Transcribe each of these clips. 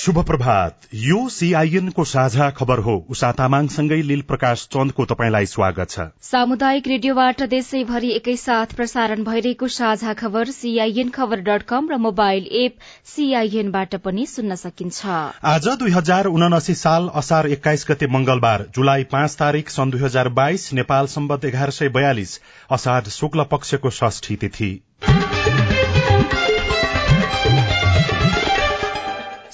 शुभ प्रभात यो सीआईएनको साझा खबर हो। उषा तामाङसँगै लील प्रकाश चन्दको तपाईँलाई स्वागत छ। सामुदायिक रेडियोबाट देशैभरि एकैसाथ प्रसारण भइरहेको साझा खबर सीआईएन खबर डट कम र मोबाइल एप सीआईएनबाट पनि सुन्न सकिन्छ। आज दुई हजार उनासी साल असार एक्काइस गते मंगलबार जुलाई पाँच तारीक सन् दुई हजार बाइस नेपाल सम्बत एघार सय बयालिस असार शुक्ल पक्षको षष्ठी तिथि।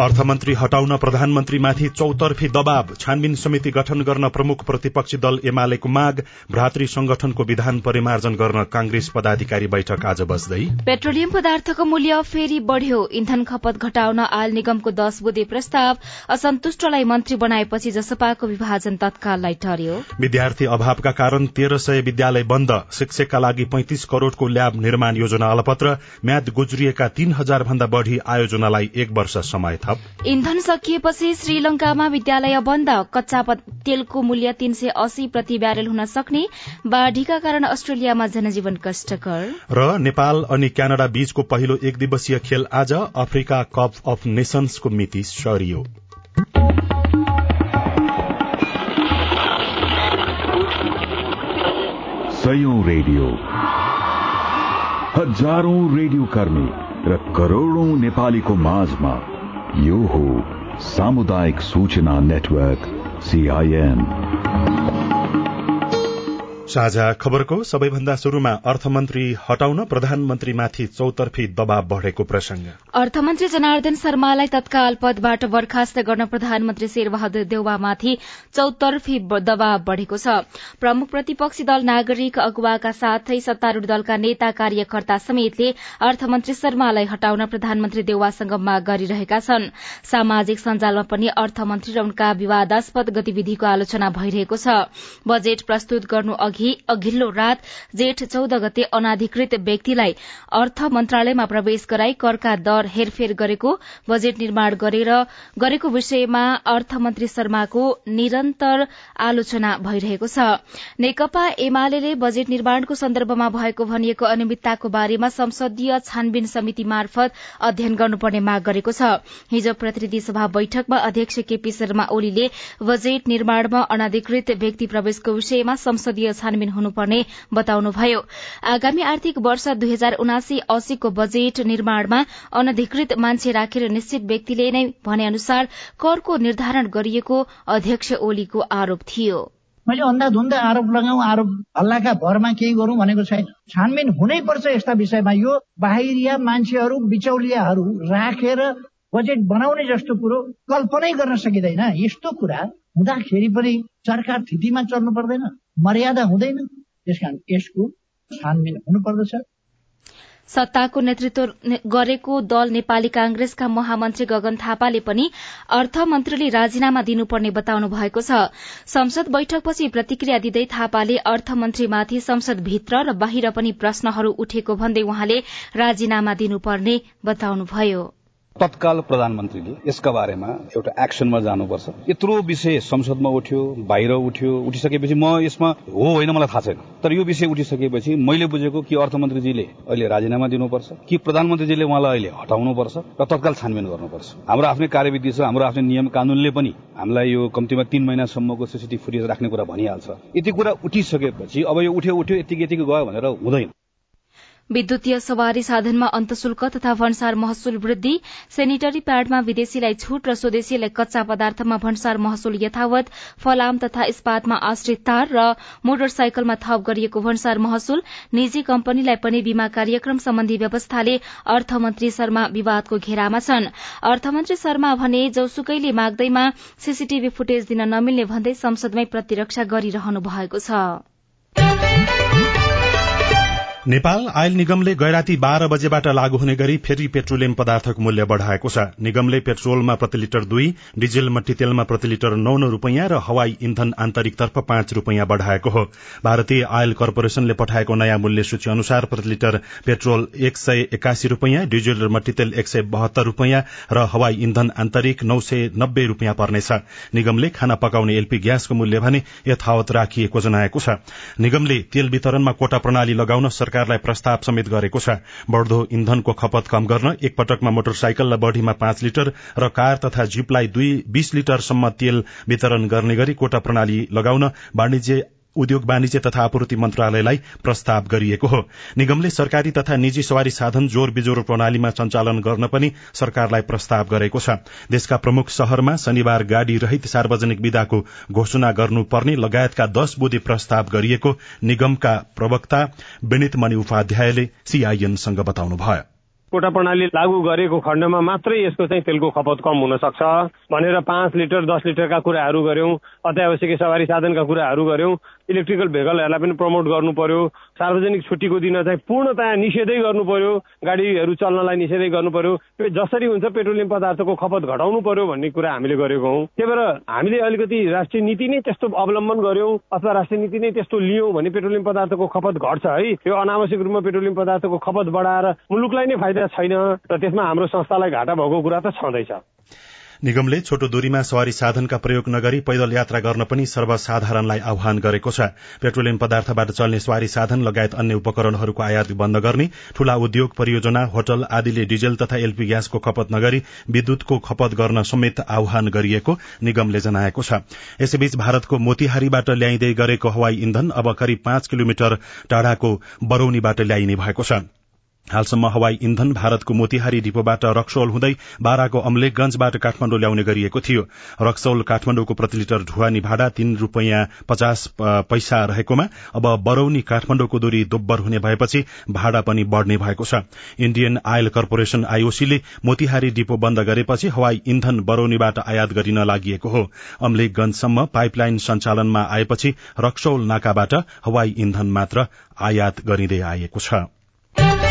अर्थमन्त्री हटाउन प्रधानमन्त्रीमाथि चौतर्फी दबाव। छानबिन समिति गठन गर्न प्रमुख प्रतिपक्षी दल एमालेको माग। भ्रातृ संगठनको विधान परिमार्जन गर्न कांग्रेस पदाधिकारी बैठक आज बस्दै। पेट्रोलियम पदार्थको मूल्य फेरि बढ़्यो। इन्धन खपत घटाउन आयल निगमको दश बुधे प्रस्ताव असन्तुष्टलाई मन्त्री बनाएपछि जसपाको विभाजन तत्काललाई टर्यो विद्यार्थी अभावका कारण तेह्र सय विद्यालय बन्द। शिक्षकका लागि पैंतिस करोड़को ल्याब निर्माण योजना अलपत्र। म्याद गुज्रिएका तीन हजार भन्दा बढ़ी आयोजनालाई एक वर्ष समय इन्धन सकिएपछि श्रीलंकामा विद्यालय बन्द। कच्चा तेलको मूल्य तीन सय अस्सी प्रति ब्यारेल हुन सक्ने। बाढ़ीका कारण अस्ट्रेलियामा जनजीवन कष्टकर। र नेपाल अनि क्यानाडा बीचको पहिलो एक दिवसीय खेल आज अफ्रिका कप अफ नेशन्सको मिति सरियो। रेडियो। हजारौं रेडियो कर्मी र करोड़ौं नेपालीको माझमा यो हो सामुदायिक सूचना नेटवर्क सीआईएन साझा खबरको सबैभन्दा शुरूमा अर्थमन्त्री हटाउन प्रधानमन्त्रीमाथि चौतर्फी दबाव बढ़ेको प्रसंग अर्थमन्त्री जनार्दन शर्मालाई तत्काल पदबाट बर्खास्त गर्न प्रधानमन्त्री शेरबहादुर देउवामाथि चौतर्फी दबाव बढ़ेको छ। प्रमुख प्रतिपक्षी दल नागरिक अगुवाका साथै सत्तारूढ़ दलका नेता कार्यकर्ता समेतले अर्थमन्त्री शर्मालाई हटाउन प्रधानमन्त्री देउवासँग माग गरिरहेका छन्। सामाजिक सञ्जालमा पनि अर्थमन्त्री र उनका विवादास्पद गतिविधिको आलोचना भइरहेको छ। बजेट प्रस्तुत गर्नु अघिल्लो रात जेठ चौध गते अनाधिकृत व्यक्तिलाई अर्थ मन्त्रालयमा प्रवेश गराई करका दर हेरफेर गरेको बजेट निर्माण गरेर गरेको विषयमा अर्थमन्त्री शर्माको निरन्तर आलोचना भइरहेको छ। नेकपा एमाले बजेट निर्माणको सन्दर्भमा भएको भनिएको अनियमितताको बारेमा संसदीय छानबिन समिति मार्फत अध्ययन गर्नुपर्ने माग गरेको छ। हिजो प्रतिनिधि सभा बैठकमा अध्यक्ष केपी शर्मा ओलीले बजेट निर्माणमा अनाधिकृत व्यक्ति प्रवेशको विषयमा संसदीय छानबिन हुनुपर्ने बताउनुभयो। आगामी आर्थिक वर्ष दुई हजार उनासी अस्सीको बजेट निर्माणमा अनधिकृत मान्छे राखेर निश्चित व्यक्तिले नै भने अनुसार करको निर्धारण गरिएको अध्यक्ष ओलीको आरोप थियो। मैले अन्धाधुन्दा आरोप लगाऊ आरोप हल्लाका भरमा केही गरौं भनेको छैन। छानबिन हुनै पर्छ यस्ता विषयमा। यो बाहिरिया मान्छेहरू बिचौलियाहरू राखेर बजेट बनाउने जस्तो कुरो कल्पनै गर्न सकिँदैन। यस्तो कुरा हुँदाखेरि पनि सरकार थितिमा चल्नु पर्दैन मर्यादा हुँदैन। त्यसकारण यसको छानबिन हुनुपर्दछ। सत्ताको नेतृत्व गरेको दल नेपाली कांग्रेसका महामन्त्री गगन थापाले पनि अर्थमन्त्रीले राजीनामा दिनुपर्ने बताउनु भएको छ। संसद बैठकपछि प्रतिक्रिया दिँदै थापाले अर्थमन्त्रीमाथि संसदभित्र र बाहिर पनि प्रश्नहरू उठेको भन्दै उहाँले राजीनामा दिनुपर्ने बताउनुभयो। तत्काल प्रधानमन्त्रीले यसका बारेमा एउटा एक्सनमा जानुपर्छ। यत्रो विषय संसदमा उठ्यो बाहिर उठ्यो उठिसकेपछि म यसमा हो होइन मलाई थाहा छैन। तर यो विषय उठिसकेपछि मैले बुझेको कि अर्थमन्त्रीजीले अहिले राजीनामा दिनुपर्छ कि प्रधानमन्त्रीजीले उहाँलाई अहिले हटाउनुपर्छ र तत्काल छानबिन गर्नुपर्छ। हाम्रो आफ्नै कार्यविधि छ हाम्रो आफ्नै नियम कानूनले पनि हामीलाई यो कम्तीमा तीन महिनासम्मको सिसिटिभी फुटेज राख्ने कुरा भनिहाल्छ। यति कुरा उठिसकेपछि अब यो उठ्यो उठ्यो यतिकै यतिकै गयो भनेर हुँदैन। विद्युतीय सवारी साधनमा अन्तशुल्क तथा भन्सार महसुल वृद्धि सेनिटरी प्याडमा विदेशीलाई छूट र स्वदेशीलाई कच्चा पदार्थमा भन्सार महसुल यथावत फलाम तथा इस्पातमा आश्रित तार र मोटरसाइकलमा थप गरिएको भन्सार महसुल निजी कम्पनीलाई पनि बीमा कार्यक्रम सम्बन्धी व्यवस्थाले अर्थमन्त्री शर्मा विवादको घेरामा छन्। अर्थमन्त्री शर्मा भने जौसुकैले माग्दैमा सीसीटीभी फुटेज दिन नमिल्ने भन्दै संसदमै प्रतिरक्षा गरिरहनु भएको छ। नेपाल आयल निगमले गैराती बाह्र बजेबाट लागू हुने गरी फेरि पेट्रोलियम पदार्थको मूल्य बढ़ाएको छ। निगमले पेट्रोलमा प्रति लिटर दुई डिजेल मट्टीतेलमा प्रति लिटर नौ नौ रूपियाँ र हवाई इन्धन आन्तरिकतर्फ पाँच रूपियाँ बढ़ाएको हो। भारतीय आयल कर्पोरेशनले पठाएको नयाँ मूल्य सूची अनुसार प्रति लिटर पेट्रोल एक सय एकासी रूपियाँ डिजेल र मट्टीतेल एक सय बहत्तर रूपियाँ र हवाई इन्धन आन्तरिक नौ सय नब्बे रूपियाँ पर्नेछ। निगमले खाना पकाउने एलपी ग्यासको मूल्य भने यथावत राखिएको जनाएको छ। निगमले तेल वितरणमा कोटा प्रणाली लगाउन सरकारलाई प्रस्ताव समेत गरेको छ। बढ़दो इन्धनको खपत कम गर्न एक पटकमा मोटरसाइकललाई बढ़ीमा पाँच लिटर र कार तथा जीपलाई बीस लिटरसम्म तेल वितरण गर्ने गरी कोटा प्रणाली लगाउन वाणिज्य उद्योग वाणिज्य तथा आपूर्ति मन्त्रालयलाई प्रस्ताव गरिएको हो। निगमले सरकारी तथा निजी सवारी साधन जोर बिजोर प्रणालीमा सञ्चालन गर्न पनि सरकारलाई प्रस्ताव गरेको छ। देशका प्रमुख शहरमा शनिबार गाड़ी रहित सार्वजनिक विदाको घोषणा गर्नुपर्ने लगायतका दश बुधे प्रस्ताव गरिएको निगमका प्रवक्ता विनित मणि उपाध्यायले सीआईएनसँग बताउनुभयो। कोटा प्रणाली लागू गरेको खण्डमा मात्रै यसको चाहिँ तेलको खपत कम हुन सक्छ। भनेर पाँच लिटर दस लिटरका कुराहरू गर्यौं अत्यावश्यक सवारी साधनका कुराहरू गर्यौं इलेक्ट्रिकल भेकलहरूलाई पनि प्रमोट गर्नु पर्यो। सार्वजनिक छुट्टीको दिन चाहिँ पूर्णतया निषेधै गर्नु पर्यो। गाडीहरू चल्नलाई निषेधै गर्नु पर्यो। त्यो जसरी हुन्छ पेट्रोलियम पदार्थको खपत घटाउनु पर्यो भन्ने कुरा हामीले गरेको हौ। त्यही भएर हामीले अलिकति राष्ट्रिय नीति नै त्यस्तो अवलम्बन गर्यौं अथवा राष्ट्रिय नीति नै त्यस्तो लियौं भने पेट्रोलियम पदार्थको खपत घट्छ है। यो अनावश्यक रूपमा पेट्रोलियम पदार्थको खपत बढाएर मुलुकलाई नै फाइदा छैन। र त्यसमा हाम्रो संस्थालाई घाटा भएको कुरा त छँदैछ। निगमले छोटो दूरीमा सवारी साधनका प्रयोग नगरी पैदल यात्रा गर्न पनि सर्वसाधारणलाई आह्वान गरेको छ। पेट्रोलियम पदार्थबाट चल्ने सवारी साधन लगायत अन्य उपकरणहरूको आयात बन्द गर्ने ठूला उद्योग परियोजना होटल आदिले डिजेल तथा एलपी ग्यासको खपत नगरी विद्युतको खपत गर्न समेत आह्वान गरिएको निगमले जनाएको छ। यसैबीच भारतको मोतिहारीबाट ल्याइँदै गरेको हवाई इन्धन अब करिब पाँच किलोमिटर टाढाको बरौनीबाट ल्याइने भएको छ। हालसम्म हवाई इन्धन भारतको मोतिहारी डिपोबाट रक्सौल हुँदै बाराको अम्लेखगंजबाट काठमाडौँ ल्याउने गरिएको थियो। रक्सौल काठमाडौँको प्रति लिटर ढुवानी भाडा तीन रूपियाँ पचास पैसा रहेकोमा अब बरौनी काठमाडौँको दूरी दोब्बर हुने भएपछि भाडा पनि बढ़ने भएको छ। इण्डियन आयल कर्पोरेशन आईओसीले मोतिहारी डिपो बन्द गरेपछि हवाई इन्धन बरौनीबाट आयात गरिन लागि हो। अम्लेखगंजसम्म पाइपलाइन सञ्चालनमा आएपछि रक्सौल नाकाबाट हवाई इन्धन मात्र आयात गरिँदै आएको छ।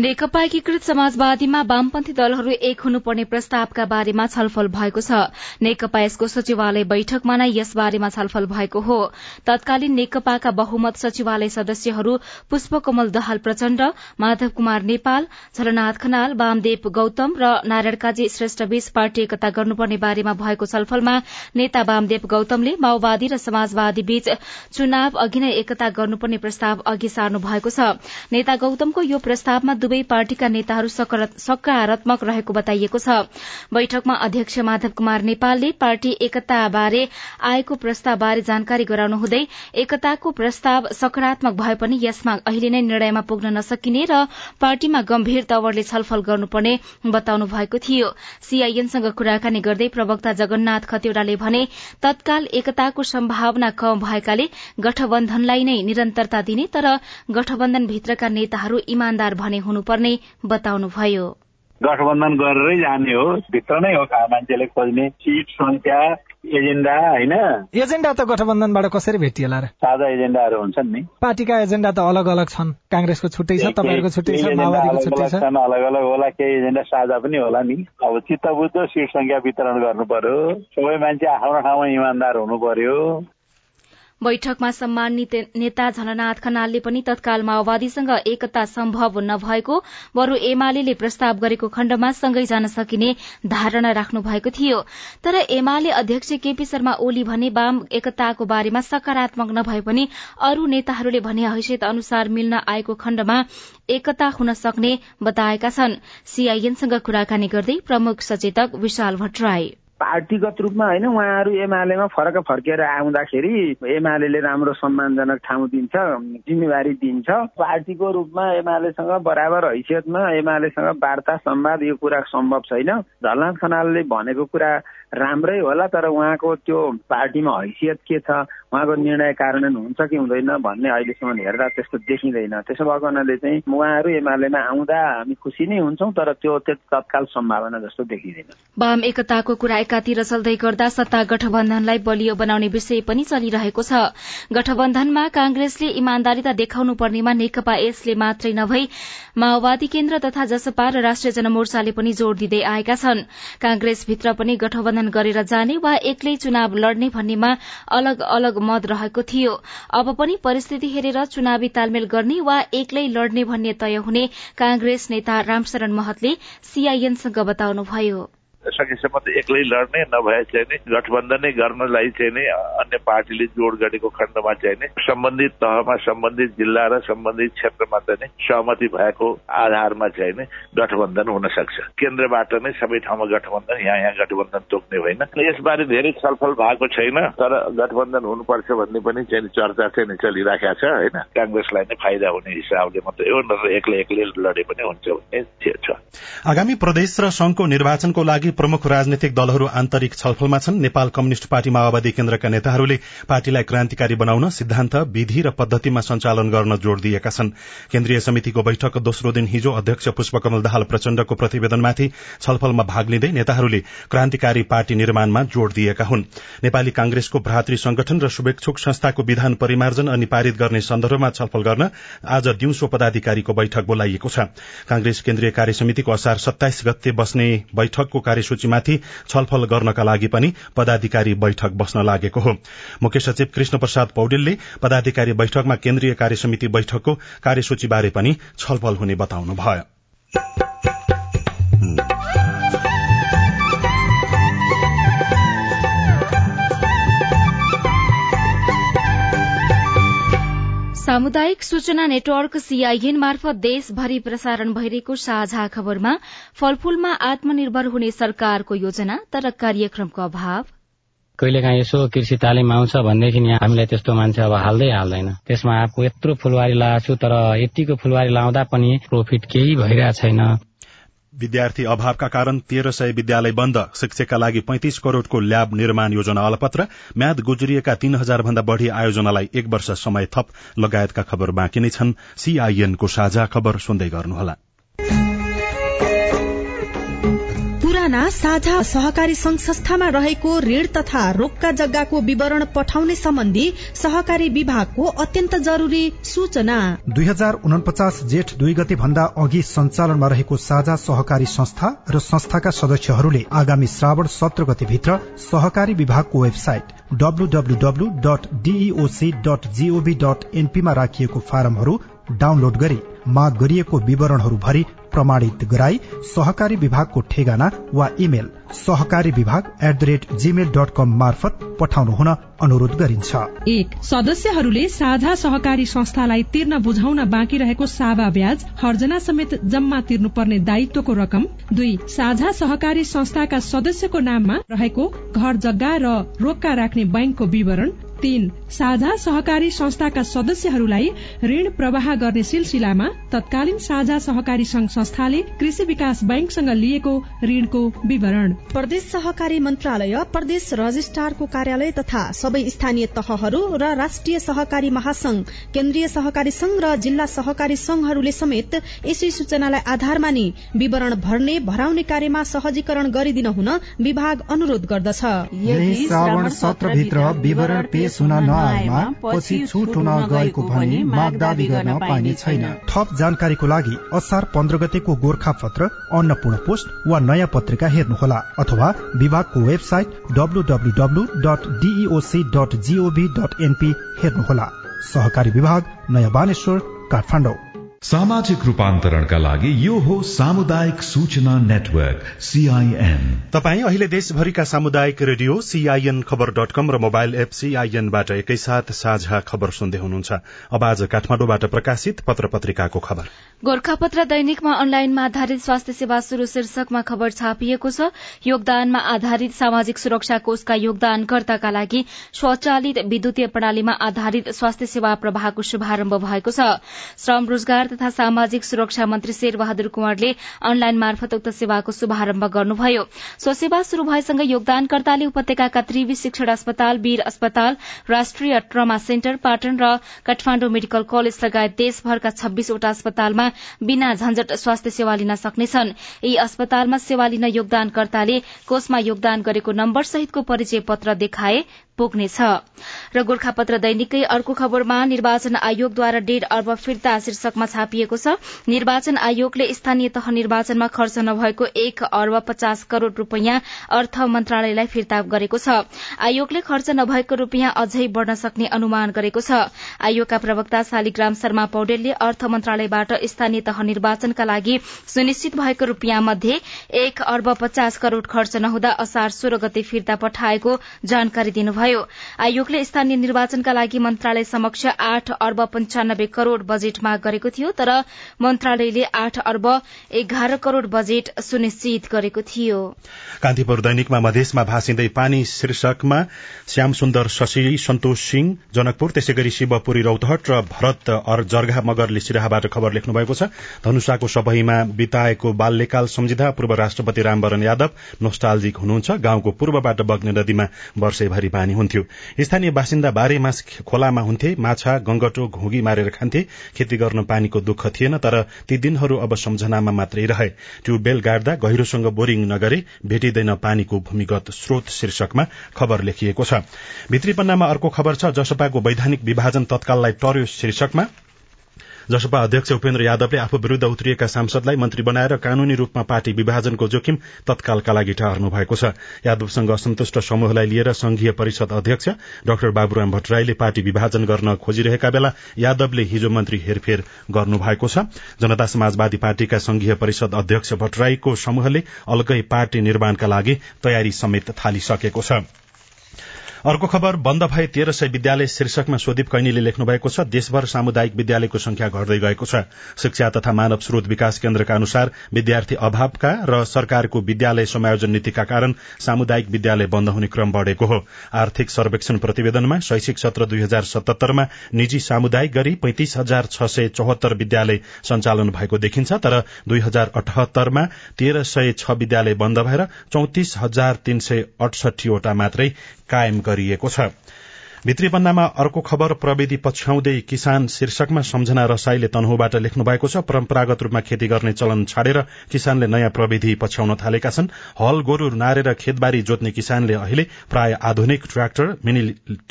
नेकपा एकीकृत समाजवादीमा वामपन्थी दलहरू एक हुनुपर्ने प्रस्तावका बारेमा छलफल भएको छ। नेकपा यसको सचिवालय बैठकमा नै यसबारेमा छलफल भएको हो। तत्कालीन नेकपाका बहुमत सचिवालय सदस्यहरू पुष्पकमल दहाल प्रचण्ड माधव कुमार नेपाल झलनाथ खनाल वामदेव गौतम र नारायण काजी श्रेष्ठबीच पार्टी एकता गर्नुपर्ने बारेमा भएको छलफलमा नेता वामदेव गौतमले माओवादी र समाजवादी बीच चुनाव अघि नै एकता गर्नुपर्ने प्रस्ताव अघि सार्नु भएको छ। नेता गौतमको यो प्रस्तावमा दुवै पार्टीका नेताहरू सकारात्मक रहेको बताइएको छ। बैठकमा अध्यक्ष माधव कुमार नेपालले पार्टी एकताबारे आएको प्रस्तावबारे जानकारी गराउनु हुँदै एकताको प्रस्ताव सकारात्मक भए पनि यसमा अहिले नै निर्णयमा पुग्न नसकिने र पार्टीमा गम्भीर तवरले छलफल गर्नुपर्ने बताउनु भएको थियो। सीआईएनसँग कुराकानी गर्दै प्रवक्ता जगन्नाथ खतिवड़ाले भने तत्काल एकताको सम्भावना कम भएकाले गठबन्धनलाई नै निरन्तरता दिने तर गठबन्धनभित्रका नेताहरू इमान्दार भने हुनु हुनुपर्ने बताउनुभयो। गठबन्धन गरेरै जाने हो भित्र नै हो मान्छेले खोज्ने। सिट संख्या एजेन्डा होइन? एजेन्डा त गठबन्धनबाट कसरी भेटिएला र? साझा एजेन्डाहरू हुन्छन् नि। पार्टीका एजेन्डा त अलग अलग छन्। काङ्ग्रेसको छुट्टै छ तपाईँहरूको छुट्टै छ माओवादीको छुट्टै छ। अलग अलग होला केही एजेन्डा साझा पनि होला नि। अब चित्त बुझ्दो सिट संख्या वितरण गर्नु पर्यो। सबै मान्छे आफ्नो ठाउँमा इमान्दार हुनु पर्यो। बैठकमा सम्मानित नेता झलनाथ खनालले पनि तत्काल माओवादीसँग एकता सम्भव नभएको बरू एमाले प्रस्ताव गरेको खण्डमा सँगै जान सकिने धारणा राख्नु भएको थियो। तर एमाले अध्यक्ष केपी शर्मा ओली भने वाम एकताको बारेमा सकारात्मक नभए पनि अरू नेताहरूले भने हैसियत अनुसार मिल्न आएको खण्डमा एकता हुन सक्ने बताएका छन्। सीआईएनसँग कुराकानी गर्दै प्रमुख सचेतक विशाल भट्टराई। पार्टीगत रूपमा होइन उहाँहरू एमालेमा फरक फर्केर आउँदाखेरि एमाले राम्रो सम्मानजनक ठाउँ दिन्छ जिम्मेवारी दिन्छ। पार्टीको रूपमा एमालेसँग बराबर हैसियतमा एमालेसँग वार्ता संवाद यो कुरा सम्भव छैन। झलनाथ खनालले भनेको कुरा राम्रै होला तर उहाँको त्यो पार्टीमा हैसियत के छ? उहाँको निर्णय कार्यान्वयन हुन्छ कि हुँदैन भन्ने अहिलेसम्म हेर्दा त्यस्तो देखिँदैन। त्यसो भएको हुनाले चाहिँ उहाँहरू एमालेमा आउँदा हामी खुसी नै हुन्छौँ तर त्यो तत्काल सम्भावना जस्तो देखिँदैन। वाम एकताको कुरा एकातिर चल्दै गर्दा सत्ता गठबन्धनलाई बलियो बनाउने विषय पनि चलिरहेको छ। गठबन्धनमा कांग्रेसले इमान्दारिता देखाउनु पर्नेमा नेकपा यसले मात्रै नभई माओवादी केन्द्र तथा जसपा र राष्ट्रिय जनमोर्चाले पनि जोड़ दिँदै आएका छन्। कांग्रेसभित्र पनि गठबन्धन गरेर जाने वा एक्लै चुनाव लड्ने भन्नेमा अलग अलग मत रहेको थियो। अब पनि परिस्थिति हेरेर चुनावी तालमेल गर्ने वा एक्लै लड्ने भन्ने तय हुने कांग्रेस नेता रामशरण महतले सीआईएनसँग बताउनुभयो। सकेसम्म त एक्लै लड्ने नभए चाहिँ नि गठबन्धनै गर्नलाई चाहिँ नि अन्य पार्टीले जोड गरेको खण्डमा चाहिँ नि सम्बन्धित तहमा सम्बन्धित जिल्ला र सम्बन्धित क्षेत्रमा चाहिँ नि सहमति भएको आधारमा चाहिँ नि गठबन्धन हुन सक्छ केन्द्रबाट नै सबै ठाउँमा गठबन्धन यहाँ यहाँ गठबन्धन तोक्ने होइन यसबारे धेरै छलफल भएको छैन तर गठबन्धन हुनुपर्छ भन्ने पनि चाहिँ चर्चा चाहिँ नि चलिराखेको छ होइन? काङ्ग्रेसलाई नै फाइदा हुने हिसाबले मात्रै हो नत्र एक्लै एक्लै लडे पनि हुन्छ भन्ने छ। आगामी प्रदेश र संघको निर्वाचनको लागि प्रमुख राजनैतिक दलहरू आन्तरिक छलफलमा छन्। नेपाल कम्युनिष्ट पार्टी माओवादी केन्द्रका नेताहरूले पार्टीलाई क्रान्तिकारी बनाउन सिद्धान्त विधि र पद्धतिमा सञ्चालन गर्न जोड़ दिएका छन्। केन्द्रीय समितिको बैठक दोस्रो दिन हिजो अध्यक्ष पुष्पकमल दाहाल प्रचण्डको प्रतिवेदनमाथि छलफलमा भाग लिँदै नेताहरूले क्रान्तिकारी पार्टी निर्माणमा जोड़ दिएका हुन्। नेपाली कांग्रेसको भ्रातृ संगठन र शुभेच्छुक संस्थाको विधान परिमार्जन अनि पारित गर्ने सन्दर्भमा छलफल गर्न आज दिउँसो पदाधिकारीको बैठक बोलाइएको छ। कांग्रेस केन्द्रीय कार्य समितिको असार सत्ताइस गते बस्ने बैठकको कार्यसूचीमाथि छलफल गर्नका लागि पनि पदाधिकारी बैठक बस्न लागेको हो। मुख्य सचिव कृष्ण प्रसाद पौडेलले पदाधिकारी बैठकमा केन्द्रीय कार्य समिति बैठकको कार्यसूचीबारे पनि छलफल हुने बताउनुभयो। सामुदायिक सूचना नेटवर्क सीआईएन मार्फत देशभरि प्रसारण भइरहेको साझा खबरमा फलफूलमा आत्मनिर्भर हुने सरकारको योजना तर कार्यक्रमको अभाव? कहिलेकाहीँ यसो कृषि तालिम आउँछ भनेदेखि यहाँ हामीलाई त्यस्तो मान्छे अब हाल्दै हाल्दैन। त्यसमा आफू यत्रो फुलबारी लगाएको छु तर यतिको फुलबारी लाउँदा पनि प्रफिट केही भइरहेको छैन। विद्यार्थी अभावका कारण तेह्र सय विद्यालय बन्द शिक्षकका लागि पैंतिस करोड़को ल्याब निर्माण योजना अलपत्र म्याद गुज्रिएका तीन हजार भन्दा बढ़ी आयोजनालाई एक वर्ष समय थप लगायतका खबर बाँकी नै छन्। सीआईएनको साझा खबर सुन्दै गर्नुहोला। साझा सहकारी संघ संस्थामा रहेको ऋण तथा रोक्का जग्गाको विवरण पठाउने सम्बन्धी सहकारी विभागको अत्यन्त जरूरी सूचना। दुई हजार उनपचास जेठ दुई गते भन्दा अघि सञ्चालनमा रहेको साझा सहकारी संस्था र संस्थाका सदस्यहरूले आगामी श्रावण सत्र गतेभित्र सहकारी विभागको वेबसाइट डब्लूडब्लूडब्लू डट राखिएको फारमहरू डाउनलोड गरी माग गरिएको विवरणहरू भरि प्रमाणित गराई सहकारी विभागको ठेगाना वा इमेल सहकारी विभाग at the rate Gmail dot com मार्फत पठाउनु हुन अनुरोध गरिन्छ। एक सदस्यहरूले साझा सहकारी संस्थालाई तिर्न बुझाउन बाँकी रहेको सावा ब्याज हर्जना समेत जम्मा तिर्नुपर्ने दायित्वको रकम। दुई साझा सहकारी संस्थाका सदस्यको नाममा रहेको घर जग्गा र रोक्का राख्ने बैंकको विवरण। तीन साझा सहकारी संस्थाका सदस्यहरूलाई ऋण प्रवाह गर्ने सिलसिलामा तत्कालीन साझा सहकारी संघ संस्थाले कृषि विकास बैंकसँग लिएको ऋणको विवरण। प्रदेश सहकारी मन्त्रालय प्रदेश रजिस्ट्रारको कार्यालय तथा सबै स्थानीय तहहरू र राष्ट्रिय सहकारी महासंघ केन्द्रीय सहकारी संघ र जिल्ला सहकारी संघहरूले समेत यसै सूचनालाई आधार मानि विवरण भर्ने भराउने कार्यमा सहजीकरण गरिदिन हुन विभाग अनुरोध गर्दछ। पछि छुट हुन गएको भनी माग दावी गर्न पाइने छैन। थप जानकारीको लागि असार पन्ध्र गतेको गोर्खा पत्र अन्नपूर्ण पोस्ट वा नयाँ पत्रिका हेर्नुहोला अथवा विभागको website W W W dot DEOC dot GOV dot NP हेर्नुहोला। सहकारी विभाग नयाँ बानेश्वर काठमाडौँ। सामाजिक रूपान्तरणका लागि यो हो सामुदायिक सूचना नेटवर्क सीआईएन तपाई अहिले देशभरिका सामुदायिक radio CIN Khabar dot com र मोबाइल एप सीआईएनबाट एकैसाथ साझा खबर सुन्दै हुनुहुन्छ। अब आज काठमाडौँबाट प्रकाशित पत्र पत्रिकाको खबर। गोर्खापत्र दैनिकमा अनलाइनमा आधारित स्वास्थ्य सेवा शुरू शीर्षकमा खबर छापिएको छ। योगदानमा आधारित सामाजिक सुरक्षा कोषका योगदानकर्ताका लागि स्वचालित विद्युतीय प्रणालीमा आधारित स्वास्थ्य सेवा प्रवाहको शुभारम्भ भएको छ। श्रम रोजगार तथा सामाजिक सुरक्षा मन्त्री शेरबहादुर कुँवरले अनलाइन मार्फत उक्त सेवाको शुभारम्भ गर्नुभयो। सो सेवा शुरू भएसँगै योगदानकर्ताले उपत्यकाका त्रिवी शिक्षण अस्पताल वीर अस्पताल राष्ट्रिय ट्रमा सेन्टर पाटन र काठमाण्डु मेडिकल कलेज लगायत देशभरका छब्बीसवटा अस्पतालमा बिना झन्झट स्वास्थ्य सेवा लिन सक्नेछन्। यी अस्पतालमा सेवा लिन योगदानकर्ताले कोषमा योगदान गरेको नम्बर सहितको परिचय पत्र देखाए पुग्नेछ। र गोर्खापत्र दैनिकै अर्को खबरमा निर्वाचन आयोगद्वारा डेढ़ अर्ब फिर्ता शीर्षकमा छापिएको छ निर्वाचन आयोगले स्थानीय तह निर्वाचनमा खर्च नभएको एक अर्ब पचास करोड़ रूपियाँ अर्थ मन्त्रालयलाई फिर्ता गरेको छ। आयोगले खर्च नभएको रूपियाँ अझै बढ़न सक्ने अनुमान गरेको छ। आयोगका प्रवक्ता शालिग्राम शर्मा पौडेलले अर्थ मन्त्रालयबाट स्थानीय तह निर्वाचनका लागि सुनिश्चित भएको रूपियाँ मध्ये एक अर्ब पचास करोड़ खर्च नहुँदा असार सोह्र गते फिर्ता पठाएको जानकारी दिनुभयो। भयो आयोगले स्थानीय निर्वाचनका लागि मन्त्रालय समक्ष आठ अर्ब पञ्चानब्बे करोड़ बजेट माग गरेको थियो तर मन्त्रालयले आठ अर्ब एघार करोड़ बजेट सुनिश्चित गरेको थियो। कान्तिपुर दैनिकमा मधेसमा भाँसिँदै पानी शीर्षकमा श्याम सुन्दर शशी सन्तोष सिंह जनकपुर त्यसै गरी शिवपुरी रौतहट र भरत जर्घा मगरले सिराहाबाट खबर लेख्नु भएको छ। धनुषाको सबैमा बिताएको बाल्यकाल सम्झिँदा पूर्व राष्ट्रपति रामवरण यादव नोस्टाल्जिक हुनुहुन्छ। गाउँको पूर्वबाट बग्ने नदीमा वर्षैभरि पानी हुन्थ्यो। स्थानीय बासिन्दा बाह्रै मास खोलामा हुन्थे माछा गंगटो घुगी मारेर खान्थे। खेती गर्न पानीको दुःख थिएन तर ती दिनहरू अब सम्झनामा मात्रै रहे। ट्युबवेल गाड्दा गहिरोसँग बोरिङ नगरे भेटिँदैन पानीको भूमिगत स्रोत शीर्षकमा खबर लेखिएको छ। भित्री पन्नामा अर्को खबर छ जसपाको वैधानिक विभाजन तत्काललाई टर्यो शीर्षकमा। जसपा अध्यक्ष उपेन्द्र यादवले आफू विरूद्ध उत्रिएका सांसदलाई मन्त्री बनाएर कानूनी रूपमा पार्टी विभाजनको जोखिम तत्कालका लागि टार्नु भएको छ। यादवसँग असन्तुष्ट समूहलाई लिएर संघीय परिषद अध्यक्ष डाक्टर बाबुराम भट्टराईले पार्टी विभाजन गर्न खोजिरहेका बेला यादवले हिजो मन्त्री हेरफेर गर्नुभएको छ। जनता समाजवादी पार्टीका संघीय परिषद अध्यक्ष भट्टराईको समूहले अलगै पार्टी निर्माणका लागि तयारी समेत थालिसकेको छ। अर्को खबर बन्द भए तेह्र सय विद्यालय शीर्षकमा सुदीप कैनीले लेख्नु भएको छ देशभर सामुदायिक विद्यालयको संख्या घट्दै गएको छ। शिक्षा तथा मानव स्रोत विकास केन्द्रका अनुसार विद्यार्थी अभावका र सरकारको विद्यालय समायोजन नीतिका कारण सामुदायिक विद्यालय बन्द हुने क्रम बढ़ेको हो। आर्थिक सर्वेक्षण प्रतिवेदनमा शैक्षिक सत्र दुई हजार सतहत्तरमा निजी सामुदायिक गरी पैंतिस हजार छ सय चौहत्तर विद्यालय सञ्चालन भएको देखिन्छ तर दुई हजार अठहत्तरमा तेह्र सय छ विद्यालय बन्द भएर चौतिस हजार तीन सय अठसठीवटा मात्रै कायम गरिएको छ। भित्री पन्नामा अर्को खबर प्रविधि पछ्याउँदै किसान शीर्षकमा सम्झना रसाईले तनहुबाट लेख्नु भएको छ। परम्परागत रूपमा खेती गर्ने चलन छाडेर किसानले नयाँ प्रविधि पछ्याउन थालेका छन्। हल गोरू नारेर खेतबारी जोत्ने किसानले अहिले प्राय आधुनिक ट्र्याक्टर मिनी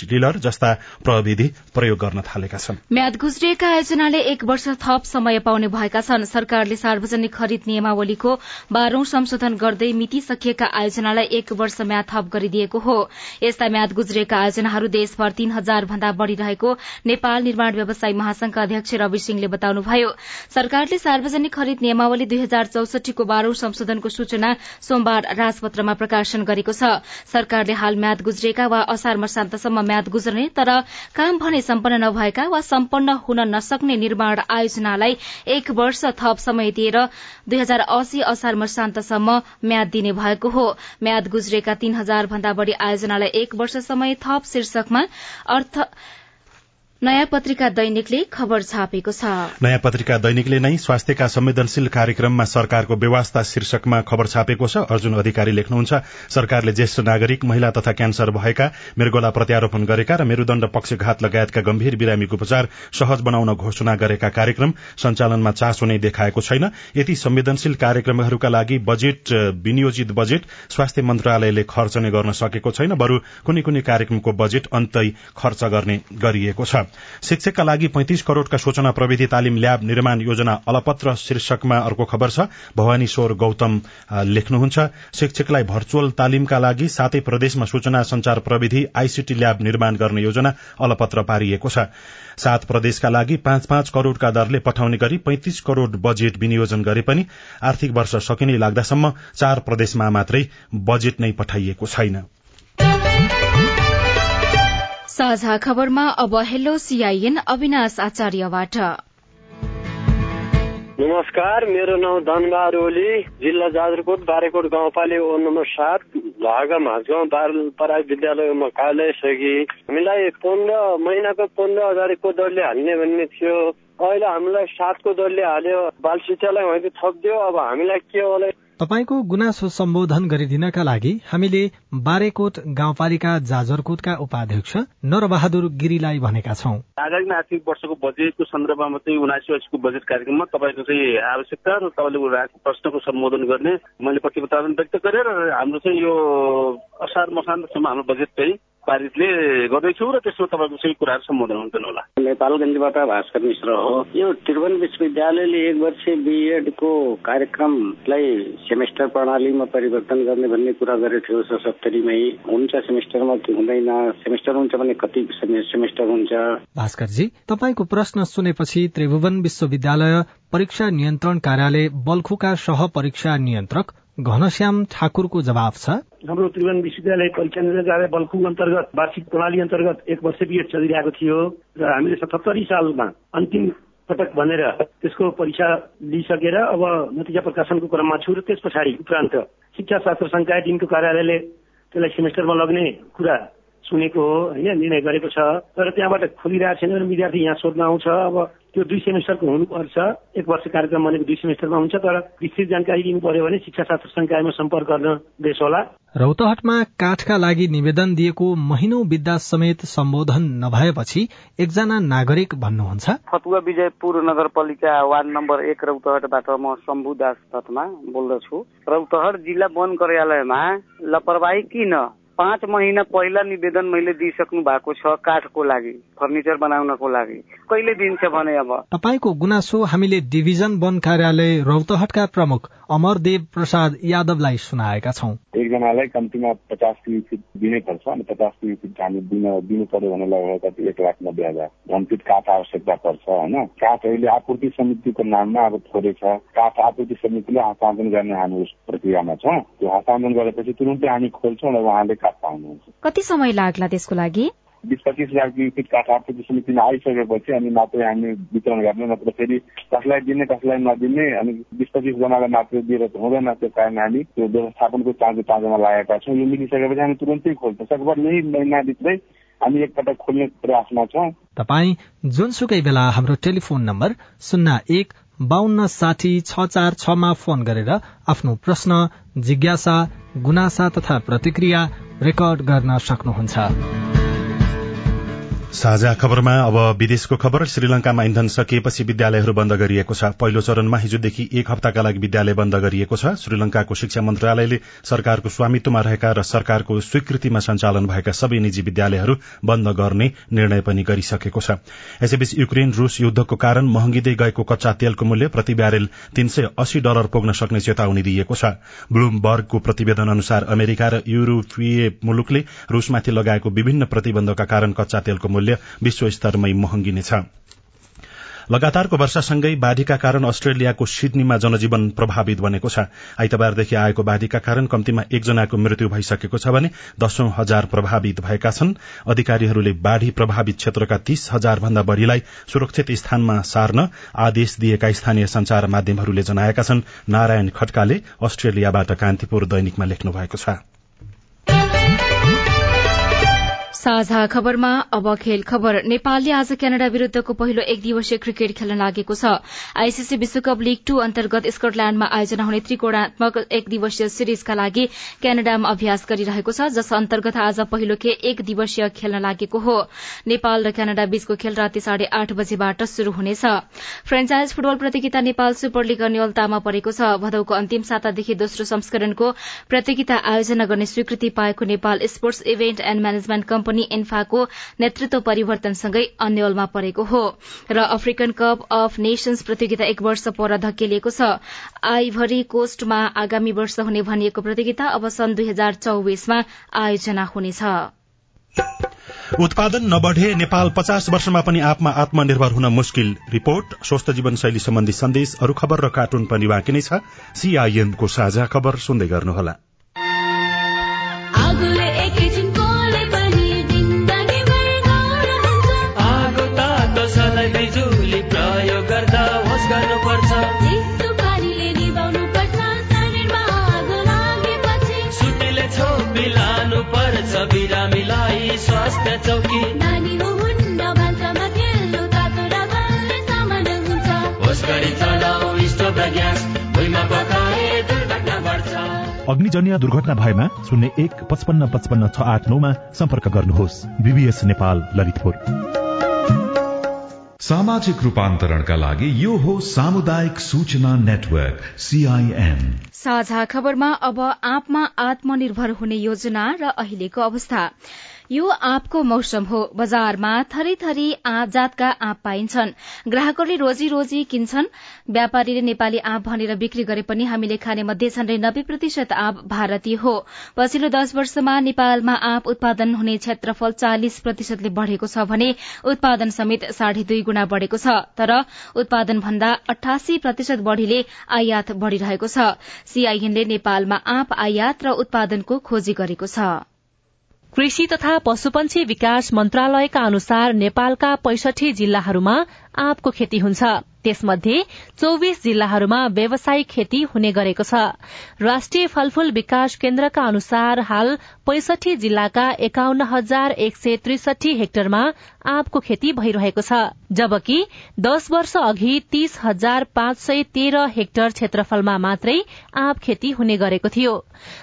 टिलर जस्ता प्रविधि प्रयोग गर्न थालेका छन्। म्याद गुज्रिएका आयोजनाले एक वर्ष थप समय पाउने भएका छन्। सरकारले सार्वजनिक खरिद नियमावलीको बाह्रौं संशोधन गर्दै मिति सकिएका आयोजनालाई एक वर्ष म्याद थप गरिदिएको हो। यस्ता म्याद गुज्रिएका आयोजनाहरू देश देशभर तीन हजार भन्दा बढ़ी रहेको नेपाल निर्माण व्यवसायी महासंघका अध्यक्ष रवि सिंहले बताउनुभयो। सरकारले सार्वजनिक खरिद नियमावली दुई हजार चौसठीको बाह्रौं संशोधनको सूचना सोमबार राजपत्रमा प्रकाशन गरेको छ। सरकारले हाल म्याद गुज्रिएका वा असार मसान्तसम्म म्याद गुज्रने तर काम भने सम्पन्न नभएका वा सम्पन्न हुन नसक्ने निर्माण आयोजनालाई एक वर्ष थप समय दिएर दुई हजार अस्सी असार मसान्तसम्म म्याद दिने भएको हो। म्याद गुज्रिएका तीन हजार भन्दा बढ़ी आयोजनालाई एक वर्ष समय थप शीर्षकमा अर्थ नयाँ पत्रिका दैनिकले खबर छापेको छ। नयाँ पत्रिका दैनिकले नै स्वास्थ्यका संवेदनशील कार्यक्रममा सरकारको व्यवस्था शीर्षकमा खबर छापेको छ। अर्जुन अधिकारी लेख्नुहुन्छ सरकारले ज्येष्ठ नागरिक महिला तथा क्यान्सर भएका मृगोला प्रत्यारोपण गरेका र मेरूदण्ड पक्षघात लगायतका गम्भीर बिरामीको उपचार सहज बनाउन घोषणा गरेका कार्यक्रम सञ्चालनमा चासो नै देखाएको छैन। यति संवेदनशील कार्यक्रमहरूका लागि बजेट विनियोजित बजेट स्वास्थ्य मन्त्रालयले खर्च नै गर्न सकेको छैन। बरू कुनै कुनै कार्यक्रमको बजेट अन्तै खर्च गर्ने गरिएको छ। शिक्षकका लागि पैंतिस करोड़का सूचना प्रविधि तालिम ल्याब निर्माण योजना अलपत्र शीर्षकमा अर्को खबर छ। भवानी स्वर गौतम लेख्नुहुन्छ। शिक्षकलाई भर्चुअल तालिमका लागि सातै प्रदेशमा सूचना संचार प्रविधि आईसीटी ल्याब निर्माण गर्ने योजना अलपत्र पारिएको छ। सात प्रदेशका लागि पाँच पाँच करोड़का दरले पठाउने गरी पैंतिस करोड़ बजेट विनियोजन गरे पनि आर्थिक वर्ष सकिने लाग्दासम्म चार प्रदेशमा मात्रै बजेट नै पठाइएको छैन। साझा खबरमा अब हेलो सीआईएन अविनाश आचार्यबाट। नमस्कार मेरो नाउँ धनबहार ओली जिल्ला जाजरकोट बारेकोट गाउँपालिका वार्ड नम्बर सात भागा माझगाउँ बाल पराई विद्यालयमा कार्यालय सकी हामीलाई पन्ध्र महिनाको पन्ध्र हजारको दरले हाल्ने भन्ने थियो। अहिले हामीलाई सातको दरले हाल्यो। बाल शिक्षालाई थपिदियो। अब हामीलाई के होला? तपाईँको गुनासो सम्बोधन गरिदिनका लागि हामीले बारेकोट गाउँपालिका जाजरकोटका उपाध्यक्ष नरबहादुर गिरीलाई भनेका छौं। आगामी आर्थिक वर्षको बजेटको सन्दर्भमा चाहिँ उनासी असीको बजेट कार्यक्रममा तपाईँको चाहिँ आवश्यकता र तपाईँले प्रश्नको सम्बोधन गर्ने मैले प्रतिबद्धता व्यक्त गरेर हाम्रो चाहिँ यो असार मसान्तसम्म हाम्रो बजेट चाहिँ पारितले गर्दैछु र त्यसमा तपाईँको सही कुराहरू सम्बोधन हुन्छन् होला। नेपालगञ्जबाट भास्कर मिश्र हो। यो त्रिभुवन विश्वविद्यालयले एक वर्ष बिएडको कार्यक्रमलाई सेमेस्टर प्रणालीमा परिवर्तन गर्ने भन्ने कुरा गरेको थियो सत्तरीमै। हुन्छ सेमेस्टरमा हुँदैन। सेमेस्टर हुन्छ भने कति सेमेस्टर हुन्छ? भास्करजी तपाईँको प्रश्न सुनेपछि त्रिभुवन विश्वविद्यालय परीक्षा नियन्त्रण कार्यालय बल्खुका सह परीक्षा नियन्त्रक घनश्याम ठाकुरको जवाब छ। हाम्रो त्रिभुवन विश्वविद्यालय परीक्षा निर्णय बल्खु अन्तर्गत वार्षिक प्रणाली अन्तर्गत एक वर्ष बिएड चलिरहेको थियो र हामीले सतहत्तरी सालमा अन्तिम पटक भनेर त्यसको परीक्षा लिइसकेर अब नतिजा प्रकाशनको क्रममा छु र त्यस पछाडि उपरान्त शिक्षा शास्त्र संकाय दिनको कार्यालयले त्यसलाई सेमेस्टरमा लग्ने कुरा सुनेको हो होइन निर्णय गरेको छ। तर त्यहाँबाट खोलिरहेको छैन विद्यार्थी यहाँ सोध्न आउँछ। अब त्यो दुई सेमेस्टरको हुनुपर्छ। एक वर्ष कार्यक्रम भनेको दुई सेमेस्टरमा हुन्छ तर विस्तृत जानकारी दिनु पर्यो भने शिक्षा शास्त्र संकायमा सम्पर्क गर्न देश होला। रौतहटमा काठका लागि निवेदन दिएको महिनौ बित्दा समेत सम्बोधन नभएपछि एकजना नागरिक भन्नुहुन्छ। फतुवा विजयपुर नगरपालिका वार्ड नम्बर एक रौतहटबाट म शम्भु दास बोल्दछु। रौतहट जिल्ला वन कार्यालयमा लापरवाही किन पाँच महिना पहिला निवेदन मैले दिइसक्नु भएको छ काठको लागि फर्निचर बनाउनको लागि। कहिले दिन्छ भने अब? तपाईँको गुनासो हामीले डिभिजन वन कार्यालय रौतहटका प्रमुख अमरदेव प्रसाद यादवलाई सुनाएका छौँ। एकजनालाई कम्तीमा पचास किलो फिट दिनै पर्छ अनि पचास किलो फिट हामी दिन दिनु पर्यो भने लगभग एक लाख नब्बे हजार। घनफिट काठ आवश्यकता पर्छ होइन? काठ अहिले आपूर्ति समितिको नाममा अब थोरै छ काठ आपूर्ति समितिले हस्तान्तरण गर्ने हामी उस प्रक्रियामा छौँ। त्यो हस्तान्तरण गरेपछि तुरन्तै हामी खोल्छौँ र उहाँले काठ पाउनुहुन्छ कति समय लाग्ला त्यसको लागि? बिस पच्चिस लाख फिट काठ समितिमा आइसकेपछि अनि मात्रै हामी वितरण गर्ने नत्र फेरि कसलाई दिने कसलाई नदिने अनि बिस पच्चिस जनालाई मात्रै दिएर त हुँदैन त्यो कारण हामी त्यो व्यवस्थापनको चाँजो चाँजोमा लागेका छौँ। यो मिलिसकेपछि हामी तुरन्तै खोल्छौँ। सकभर यही महिनाभित्रै हामी एकपटक खोल्ने प्रयासमा छौँ। तपाईँ जुनसुकै बेला हाम्रो टेलिफोन नम्बर शून्य एक बान्न साठी छ चार छमा फोन गरेर आफ्नो प्रश्न जिज्ञासा गुनासा तथा प्रतिक्रिया रेकर्ड गर्न सक्नुहुन्छ। साझा खबरमा अब विदेशको खबर। श्रीलंकामा इन्धन सकिएपछि विद्यालयहरू बन्द गरिएको छ। पहिलो चरणमा हिजोदेखि एक हप्ताका लागि विद्यालय बन्द गरिएको छ। श्रीलंकाको शिक्षा मन्त्रालयले सरकारको स्वामित्वमा रहेका र सरकारको स्वीकृतिमा सञ्चालन भएका सबै निजी विद्यालयहरू बन्द गर्ने निर्णय पनि गरिसकेको छ। यसैबीच युक्रेन रूस युद्धको कारण महँगिँदै गएको कच्चा तेलको मूल्य प्रति ब्यारेल तीन सय अस्सी डलर पुग्न सक्ने चेतावनी दिएको छ। ब्लूमबर्गको प्रतिवेदन अनुसार अमेरिका र युरोपीय मुलुकले रूसमाथि लगाएको विभिन्न प्रतिबन्धका कारण कच्चा तेलको मूल्य विश्व स्तरमै महँगिनेछ। लगातारको वर्षासँगै बाढ़ीका कारण अस्ट्रेलियाको सिडनीमा जनजीवन प्रभावित बनेको छ। आइतबारदेखि आएको बाढ़ीका कारण कम्तीमा एकजनाको मृत्यु भइसकेको छ भने दशौं हजार प्रभावित भएका छन्। अधिकारीहरूले बाढ़ी प्रभावित क्षेत्रका तीस हजार भन्दा बढ़ीलाई सुरक्षित स्थानमा सार्न आदेश दिएका स्थानीय संचार माध्यमहरूले जनाएका छन्। नारायण खड्काले अस्ट्रेलियाबाट कान्तिपुर दैनिकमा लेख्नु भएको छ। साझा खबरमा अब खेल खबर। नेपालले आज क्यानाडा विरूद्धको पहिलो एक दिवसीय क्रिकेट खेल्न लागेको छ। आईसीसी विश्वकप लीग टू अन्तर्गत स्कटल्याण्डमा आयोजना हुने त्रिकोणात्मक एक दिवसीय सिरिजका लागि क्यानाडामा अभ्यास गरिरहेको छ जस अन्तर्गत आज पहिलो खे एक दिवसीय खेल्न लागेको हो। नेपाल र क्यानाडा बीचको खेल राति साढे आठ बजेबाट शुरू हुनेछ। फ्रेन्चाइज फुटबल प्रतियोगिता नेपाल सुपर लीग अन्यलतामा परेको छ। भदौको अन्तिम सातादेखि दोस्रो संस्करणको प्रतियोगिता आयोजना गर्ने स्वीकृति पाएको Nepal sports event and management company पनि एन्फाको नेतृत्व परिवर्तनसँगै अन्यलमा परेको हो। र अफ्रिकन कप अफ नेशन्स प्रतियोगिता एक वर्ष पर धकेलिएको छ। आइभरी कोस्टमा आगामी वर्ष हुने भनिएको प्रतियोगिता अब सन् दुई हजार चौविसमा आयोजना हुनेछ। उत्पादन नबढे नेपाल पचास वर्षमा पनि आफमा आत्मनिर्भर हुन मुस्किल। रिपोर्ट स्वस्थ जीवनशैली सम्बन्धी सन्देश अरू खबर र कार्टुन पनि बाँकी नै छ। सीआईएनको साझा खबर सुन्दै गर्नुहोला। स्वास्थ्य चौकी। अग्निजन्य दुर्घटना भएमा शून्य एक पचपन्न पचपन्न छ आठ नौमा सम्पर्क गर्नुहोस्। बीबीएस नेपाल ललितपुर। सामाजिक रूपान्तरणका लागि यो हो सामुदायिक सूचना नेटवर्क सीआईएन साझा खबरमा अब आँपमा आत्मनिर्भर हुने योजना र अहिलेको अवस्था। यो आँपको मौसम हो। बजारमा थरी थरी आँप जातका आँप पाइन्छन्। ग्राहकहरूले रोजी रोजी किन्छन्। व्यापारीले नेपाली आँप भनेर बिक्री गरे पनि हामीले खाने मध्ये झण्डै नब्बे प्रतिशत आँप भारतीय हो। पछिल्लो दश वर्षमा नेपालमा आँप उत्पादन हुने क्षेत्रफल चालिस प्रतिशतले बढ़ेको छ भने उत्पादन समेत साढे दुई गुणा बढ़ेको छ। तर उत्पादन भन्दा अठासी प्रतिशत बढ़ीले आयात बढ़िरहेको छ। सीआईएनले नेपालमा आँप आयात र उत्पादनको खोजी गरेको छ। कृषि तथा पशुपन्छी विकास मन्त्रालयका अनुसार नेपालका पैसठी जिल्लाहरूमा आँपको खेती हुन्छ। त्यसमध्ये चौविस जिल्लाहरूमा व्यावसायिक खेती हुने गरेको छ। राष्ट्रिय फलफूल विकास केन्द्रका अनुसार हाल पैसठी जिल्लाका एकाउन्न हजार एक सय त्रिसठी हेक्टरमा आँपको खेती भइरहेको छ जबकि दश वर्ष अघि तीस हजार पाँच सय तेह्र हेक्टर क्षेत्रफलमा मात्रै आँप खेती हुने गरेको थियो।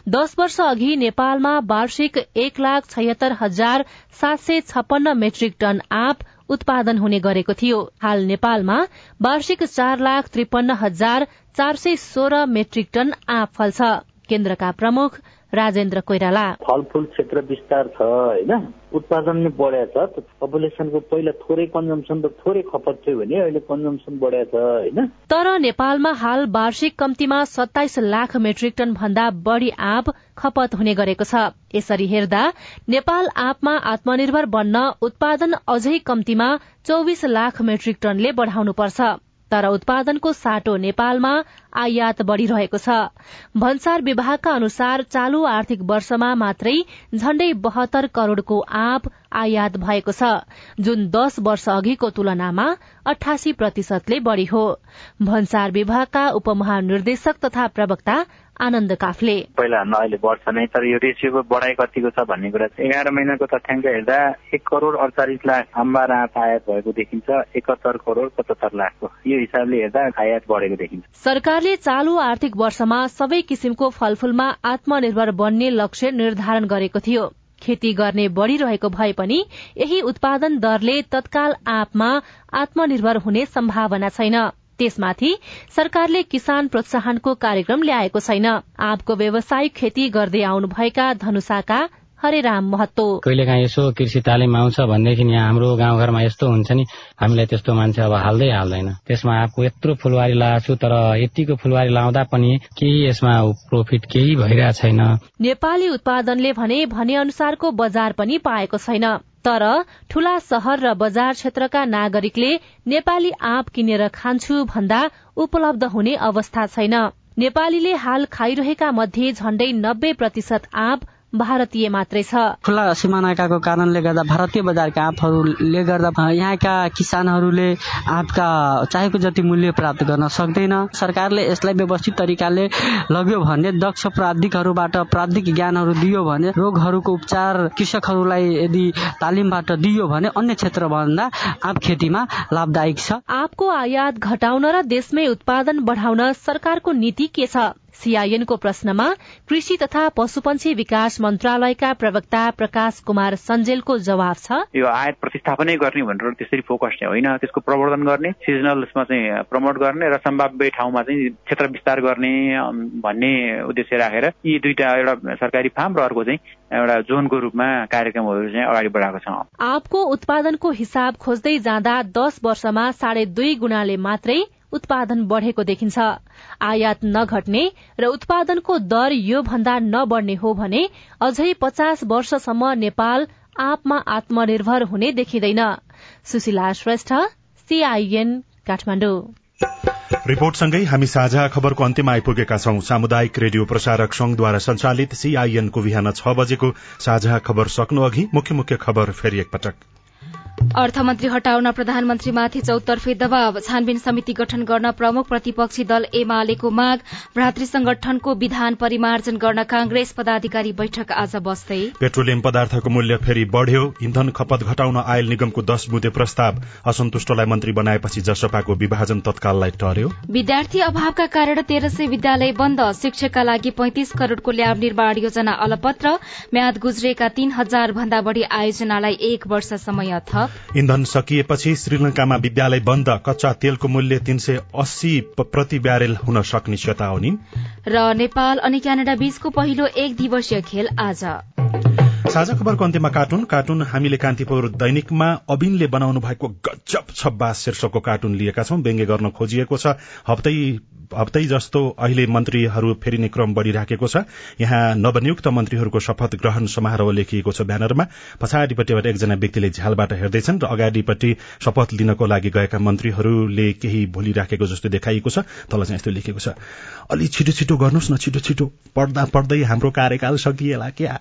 दश वर्ष अघि नेपालमा वार्षिक एक लाख छयत्तर हजार सात सय छप्पन्न मेट्रिक टन आँप उत्पादन हुने गरेको थियो। हाल नेपालमा वार्षिक चार लाख त्रिपन्न हजार चार सय सोह्र मेट्रिक टन आँप फल्छ। केन्द्रका प्रमुख राजेन्द्र कोइराला। फलफूल क्षेत्र विस्तार छ होइन? उत्पादन नै बढाएको छ पपुलेसनको पहिला थोरै कन्जम्सन र थोरै खपत थियो भने अहिले कन्जम्सन बढाएको छ होइन? तर नेपालमा हाल वार्षिक कम्तीमा सत्ताइस लाख मेट्रिक टन भन्दा बढ़ी आँप खपत हुने गरेको छ। यसरी हेर्दा नेपाल आँपमा आत्मनिर्भर बन्न उत्पादन अझै कम्तीमा चौविस लाख मेट्रिक टनले बढ़ाउनुपर्छ। तर उत्पादनको साटो नेपालमा आयात बढ़िरहेको छ। भन्सार विभागका अनुसार चालू आर्थिक वर्षमा मात्रै झण्डै बहत्तर करोड़को आँप आयात भएको छ। जुन दश वर्ष अघिको तुलनामा अठासी प्रतिशतले बढ़ी हो। भन्सार विभागका उपमहानिर्देशक तथा प्रवक्ता आनन्द काफले। पहिला भन्दा अहिले बढ्छ नै तर यो रेसियोको बढाइ कतिको छ भन्ने कुरा चाहिँ एघार महिनाको तथ्याङ्क हेर्दा एक करोड़ अडचालिस लाख अम्बा आँप आयात भएको देखिन्छ। एकहत्तर करोड़ पचहत्तर लाखको। यो हिसाबले हेर्दा आयात बढेको देखिन्छ। सरकारले चालू आर्थिक वर्षमा सबै किसिमको फलफूलमा आत्मनिर्भर बन्ने लक्ष्य निर्धारण गरेको थियो। खेती गर्ने बढ़िरहेको भए पनि यही उत्पादन दरले तत्काल आँपमा आत्मनिर्भर हुने सम्भावना छैन। त्यसमाथि सरकारले किसान प्रोत्साहनको कार्यक्रम ल्याएको छैन। आँपको व्यावसायिक खेती गर्दै आउनुभएका धनुषाका हरेराम महत्तो कहिलेकाहीँ यसो कृषि तालिम आउँछ भनेदेखि यहाँ हाम्रो गाउँघरमा यस्तो हुन्छ नि हामीलाई त्यस्तो मान्छे अब हाल्दै हाल्दैन। त्यसमा आफू यत्रो फुलबारी लगाएको छु तर यतिको फुलबारी लाउँदा पनि केही यसमा प्रोफिट केही भइरहेको छैन। नेपाली उत्पादनले भने भने अनुसारको बजार पनि पाएको छैन। तर ठूला शहर र बजार क्षेत्रका नागरिकले नेपाली आँप किनेर खान्छु भन्दा उपलब्ध हुने अवस्था छैन। नेपालीले हाल खाइरहेका मध्ये झण्डै नब्बे प्रतिशत आँप भारतीय मात्रै छ। खुल्ला सिमानाकाको कारणले गर्दा भारतीय बजारका आँपहरूले गर्दा यहाँका किसानहरूले आँपका चाहेको जति मूल्य प्राप्त गर्न सक्दैन। सरकारले यसलाई व्यवस्थित तरिकाले लग्यो भने दक्ष प्राविधिकहरूबाट प्राविधिक ज्ञानहरू दियो भने रोगहरूको उपचार कृषकहरूलाई यदि तालिमबाट दियो भने अन्य क्षेत्रभन्दा आँप खेतीमा लाभदायक छ। आँपको आयात घटाउन र देशमै उत्पादन बढ़ाउन सरकारको नीति के छ? सीआईएनको प्रश्नमा कृषि तथा पशुपन्छी विकास मन्त्रालयका प्रवक्ता प्रकाश कुमार सञ्जेलको जवाब छ। यो आयात प्रतिस्थापनै गर्ने भनेर त्यसरी फोकस चाहिँ होइन। त्यसको प्रवर्धन गर्ने सिजनलमा चाहिँ प्रमोट गर्ने र सम्भाव्य ठाउँमा चाहिँ क्षेत्र विस्तार गर्ने भन्ने उद्देश्य राखेर यी दुईटा एउटा सरकारी फार्म र अर्को चाहिँ एउटा जोनको रूपमा कार्यक्रमहरू चाहिँ अगाडि बढाएको छ। आपको उत्पादनको हिसाब खोज्दै जाँदा दस वर्षमा साढे दुई गुणाले मात्रै उत्पादन बढ़ेको देखिन्छ। आयात नघट्ने र उत्पादनको दर यो भन्दा नबढ़ने हो भने अझै पचास वर्षसम्म नेपाल आपमा आत्मनिर्भर हुने देखिँदैन। सुशीला श्रेष्ठ रिपोर्टसँगै हामी साझा खबरको अन्त्यमा आइपुगेका छौं। सामुदायिक रेडियो प्रसारक संघद्वारा संचालित सीआईएनको बिहान छ बजेको साझा खबर सक्नु अघि मुख्य मुख्य खबर फेरि एकपटक। अर्थमन्त्री हटाउन प्रधानमन्त्रीमाथि चौतर्फे दबाव। छानबिन समिति गठन गर्न प्रमुख प्रतिपक्षी दल एमालेको माग। भ्रातृ संगठनको विधान परिमार्जन गर्न कांग्रेस पदाधिकारी बैठक आज बस्दै। पेट्रोलियम पदार्थको मूल्य फेरि बढ़्यो। इन्धन खपत घटाउन आयल निगमको दश बुधे प्रस्ताव। असन्तुष्टलाई मन्त्री बनाएपछि जसपाको विभाजन तत्काललाई टर्यो। विद्यार्थी अभावका कारण तेह्र सय विद्यालय बन्द। शिक्षकका लागि पैंतिस करोड़को ल्याब निर्माण योजना अलपत्र। म्याद गुज्रेका तीन हजार भन्दा बढ़ी आयोजनालाई एक वर्ष समय थप। इन्धन सकिएपछि श्रीलंकामा विद्यालय बन्द कच्चा तेलको मूल्य तीन सय अस्सी प्रति ब्यारेल हुन सक्ने चेतावनी र नेपाल अनि क्यानाडा बीचको पहिलो एक दिवसीय खेल आज। साझा खबरको अन्त्यमा कार्टुन। कार्टुन हामीले कान्तिपुर दैनिकमा अबिनले बनाउनु भएको गजब छब्बास शीर्षकको कार्टुन लिएका छौं। व्यङ्ग्य गर्न खोजिएको छ। हप्तै हप्तै जस्तो अहिले मन्त्रीहरू फेरिने क्रम बढ़िराखेको छ। यहाँ नवनियुक्त मन्त्रीहरूको शपथ ग्रहण समारोह लेखिएको छ ब्यानरमा। पछाडिपट्टिबाट एकजना व्यक्तिले झ्यालबाट हेर्दैछन् र अगाडिपट्टि शपथ लिनको लागि गएका मन्त्रीहरूले केही भोलिराखेको जस्तो देखाइएको छ। तल चाहिँ यस्तो लेखेको छ। अलि छिटो छिटो गर्नुहोस् न छिटो छिटो। पढ्दा पढ्दै हाम्रो कार्यकाल सकिएला क्या?